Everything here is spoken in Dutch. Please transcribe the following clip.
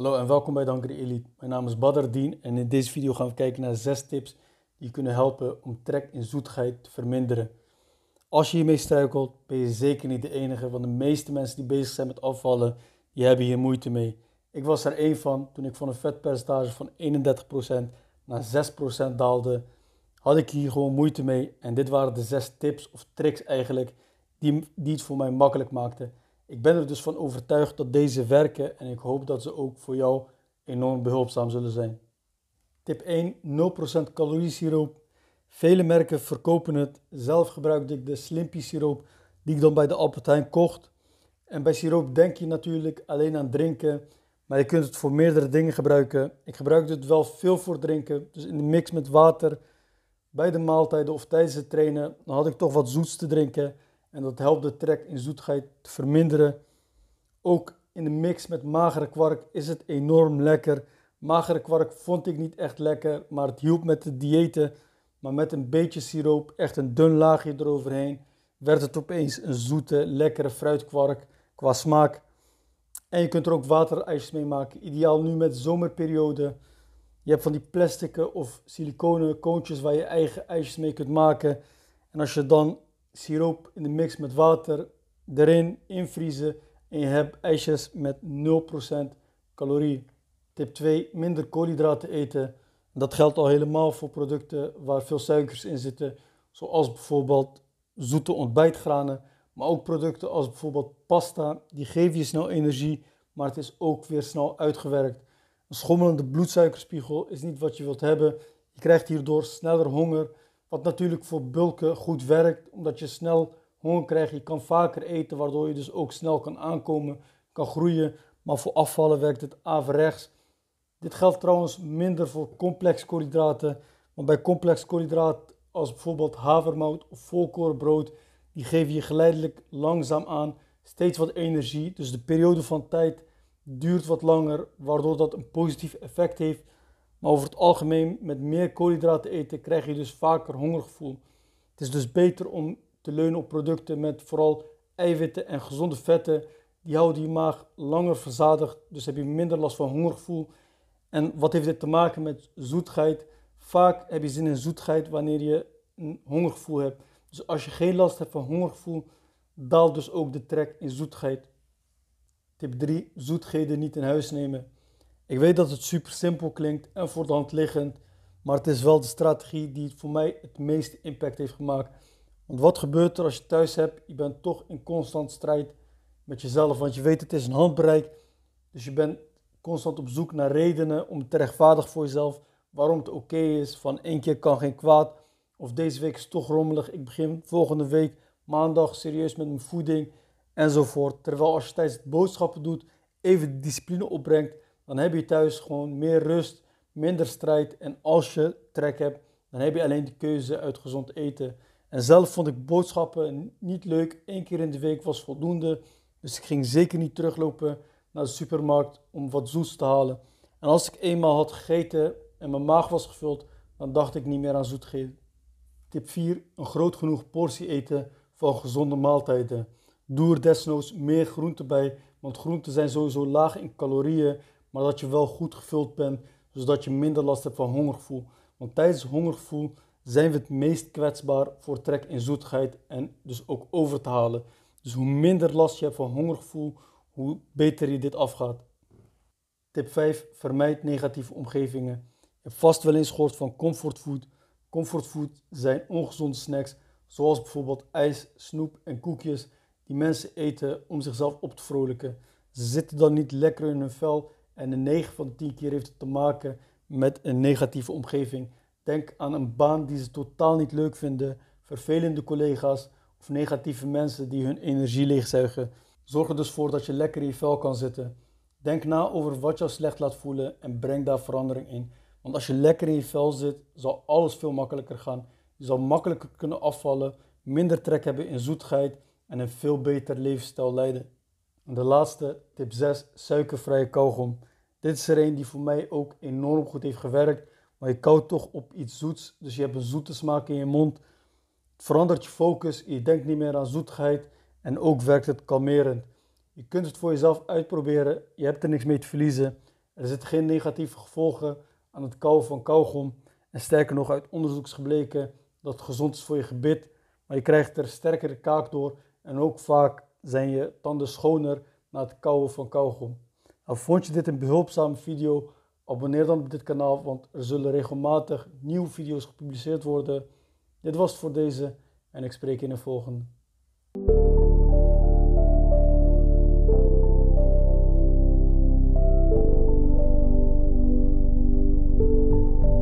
Hallo en welkom bij Dankere Elite. Mijn naam is Badr Dien en in deze video gaan we kijken naar 6 tips die kunnen helpen om trek in zoetigheid te verminderen. Als je hiermee struikelt, ben je zeker niet de enige, want de meeste mensen die bezig zijn met afvallen, die hebben hier moeite mee. Ik was er één van toen ik van een vetpercentage van 31% naar 6% daalde, had ik hier gewoon moeite mee. En dit waren de 6 tips of tricks eigenlijk die, die het voor mij makkelijk maakten. Ik ben er dus van overtuigd dat deze werken en ik hoop dat ze ook voor jou enorm behulpzaam zullen zijn. Tip 1: 0% caloriesiroop. Vele merken verkopen het. Zelf gebruikte ik de Slimpy siroop die ik dan bij de Albertijn kocht. En bij siroop denk je natuurlijk alleen aan drinken, maar je kunt het voor meerdere dingen gebruiken. Ik gebruikte het wel veel voor drinken, dus in de mix met water bij de maaltijden of tijdens het trainen, dan had ik toch wat zoets te drinken. En dat helpt de trek in zoetigheid te verminderen. Ook in de mix met magere kwark is het enorm lekker. Magere kwark vond ik niet echt lekker, maar het hielp met de diëten. Maar met een beetje siroop, echt een dun laagje eroverheen, werd het opeens een zoete, lekkere fruitkwark qua smaak. En je kunt er ook waterijsjes mee maken. Ideaal nu met zomerperiode. Je hebt van die plastic of siliconen koontjes waar je eigen ijsjes mee kunt maken. En als je dan siroop in de mix met water erin invriezen en je hebt ijsjes met 0% calorie. Tip 2, minder koolhydraten eten. Dat geldt al helemaal voor producten waar veel suikers in zitten, zoals bijvoorbeeld zoete ontbijtgranen, maar ook producten als bijvoorbeeld pasta, die geven je snel energie, maar het is ook weer snel uitgewerkt. Een schommelende bloedsuikerspiegel is niet wat je wilt hebben. Je krijgt hierdoor sneller honger, wat natuurlijk voor bulken goed werkt, omdat je snel honger krijgt. Je kan vaker eten, waardoor je dus ook snel kan aankomen, kan groeien. Maar voor afvallen werkt het averechts. Dit geldt trouwens minder voor complex koolhydraten. Want bij complex koolhydraten, als bijvoorbeeld havermout of volkorenbrood, die geven je geleidelijk langzaam aan steeds wat energie. Dus de periode van tijd duurt wat langer, waardoor dat een positief effect heeft maar over het algemeen, met meer koolhydraten eten, krijg je dus vaker hongergevoel. Het is dus beter om te leunen op producten met vooral eiwitten en gezonde vetten. Die houden je maag langer verzadigd, dus heb je minder last van hongergevoel. En wat heeft dit te maken met zoetheid? Vaak heb je zin in zoetheid wanneer je een hongergevoel hebt. Dus als je geen last hebt van hongergevoel, daalt dus ook de trek in zoetheid. Tip 3. Zoetheden niet in huis nemen. Ik weet dat het super simpel klinkt en voor de hand liggend, maar het is wel de strategie die voor mij het meeste impact heeft gemaakt. Want wat gebeurt er als je thuis hebt? Je bent toch in constant strijd met jezelf, want je weet het is een handbereik. Dus je bent constant op zoek naar redenen om te rechtvaardigen voor jezelf waarom het oké is. Van één keer kan geen kwaad. Of deze week is toch rommelig. Ik begin volgende week maandag serieus met mijn voeding enzovoort. Terwijl als je tijdens het boodschappen doet, even discipline opbrengt, dan heb je thuis gewoon meer rust, minder strijd. En als je trek hebt, dan heb je alleen de keuze uit gezond eten. En zelf vond ik boodschappen niet leuk. Eén keer in de week was voldoende. Dus ik ging zeker niet teruglopen naar de supermarkt om wat zoets te halen. En als ik eenmaal had gegeten en mijn maag was gevuld, dan dacht ik niet meer aan zoetigheden. Tip 4. Een groot genoeg portie eten van gezonde maaltijden. Doe er desnoods meer groenten bij, want groenten zijn sowieso laag in calorieën maar dat je wel goed gevuld bent, zodat je minder last hebt van hongergevoel. Want tijdens hongergevoel zijn we het meest kwetsbaar voor trek in zoetigheid en dus ook over te halen. Dus hoe minder last je hebt van hongergevoel, hoe beter je dit afgaat. Tip 5. Vermijd negatieve omgevingen. Je hebt vast wel eens gehoord van comfortfood. Comfortfood zijn ongezonde snacks, zoals bijvoorbeeld ijs, snoep en koekjes, die mensen eten om zichzelf op te vrolijken. Ze zitten dan niet lekker in hun vel en in 9 van de 10 keer heeft het te maken met een negatieve omgeving. Denk aan een baan die ze totaal niet leuk vinden, vervelende collega's of negatieve mensen die hun energie leegzuigen. Zorg er dus voor dat je lekker in je vel kan zitten. Denk na over wat jou slecht laat voelen en breng daar verandering in. Want als je lekker in je vel zit, zal alles veel makkelijker gaan. Je zal makkelijker kunnen afvallen, minder trek hebben in zoetheid en een veel beter levensstijl leiden. En de laatste, tip 6, suikervrije kauwgom. Dit is er een die voor mij ook enorm goed heeft gewerkt. Maar je koudt toch op iets zoets, dus je hebt een zoete smaak in je mond. Het verandert je focus, je denkt niet meer aan zoetigheid en ook werkt het kalmerend. Je kunt het voor jezelf uitproberen, je hebt er niks mee te verliezen. Er zitten geen negatieve gevolgen aan het kauwen van kauwgom. En sterker nog, uit onderzoek is gebleken dat het gezond is voor je gebit. Maar je krijgt er sterkere kaak door. En ook vaak zijn je tanden schoner na het kauwen van kauwgom. Vond je dit een behulpzame video? Abonneer dan op dit kanaal, want er zullen regelmatig nieuwe video's gepubliceerd worden. Dit was het voor deze en ik spreek je in de volgende.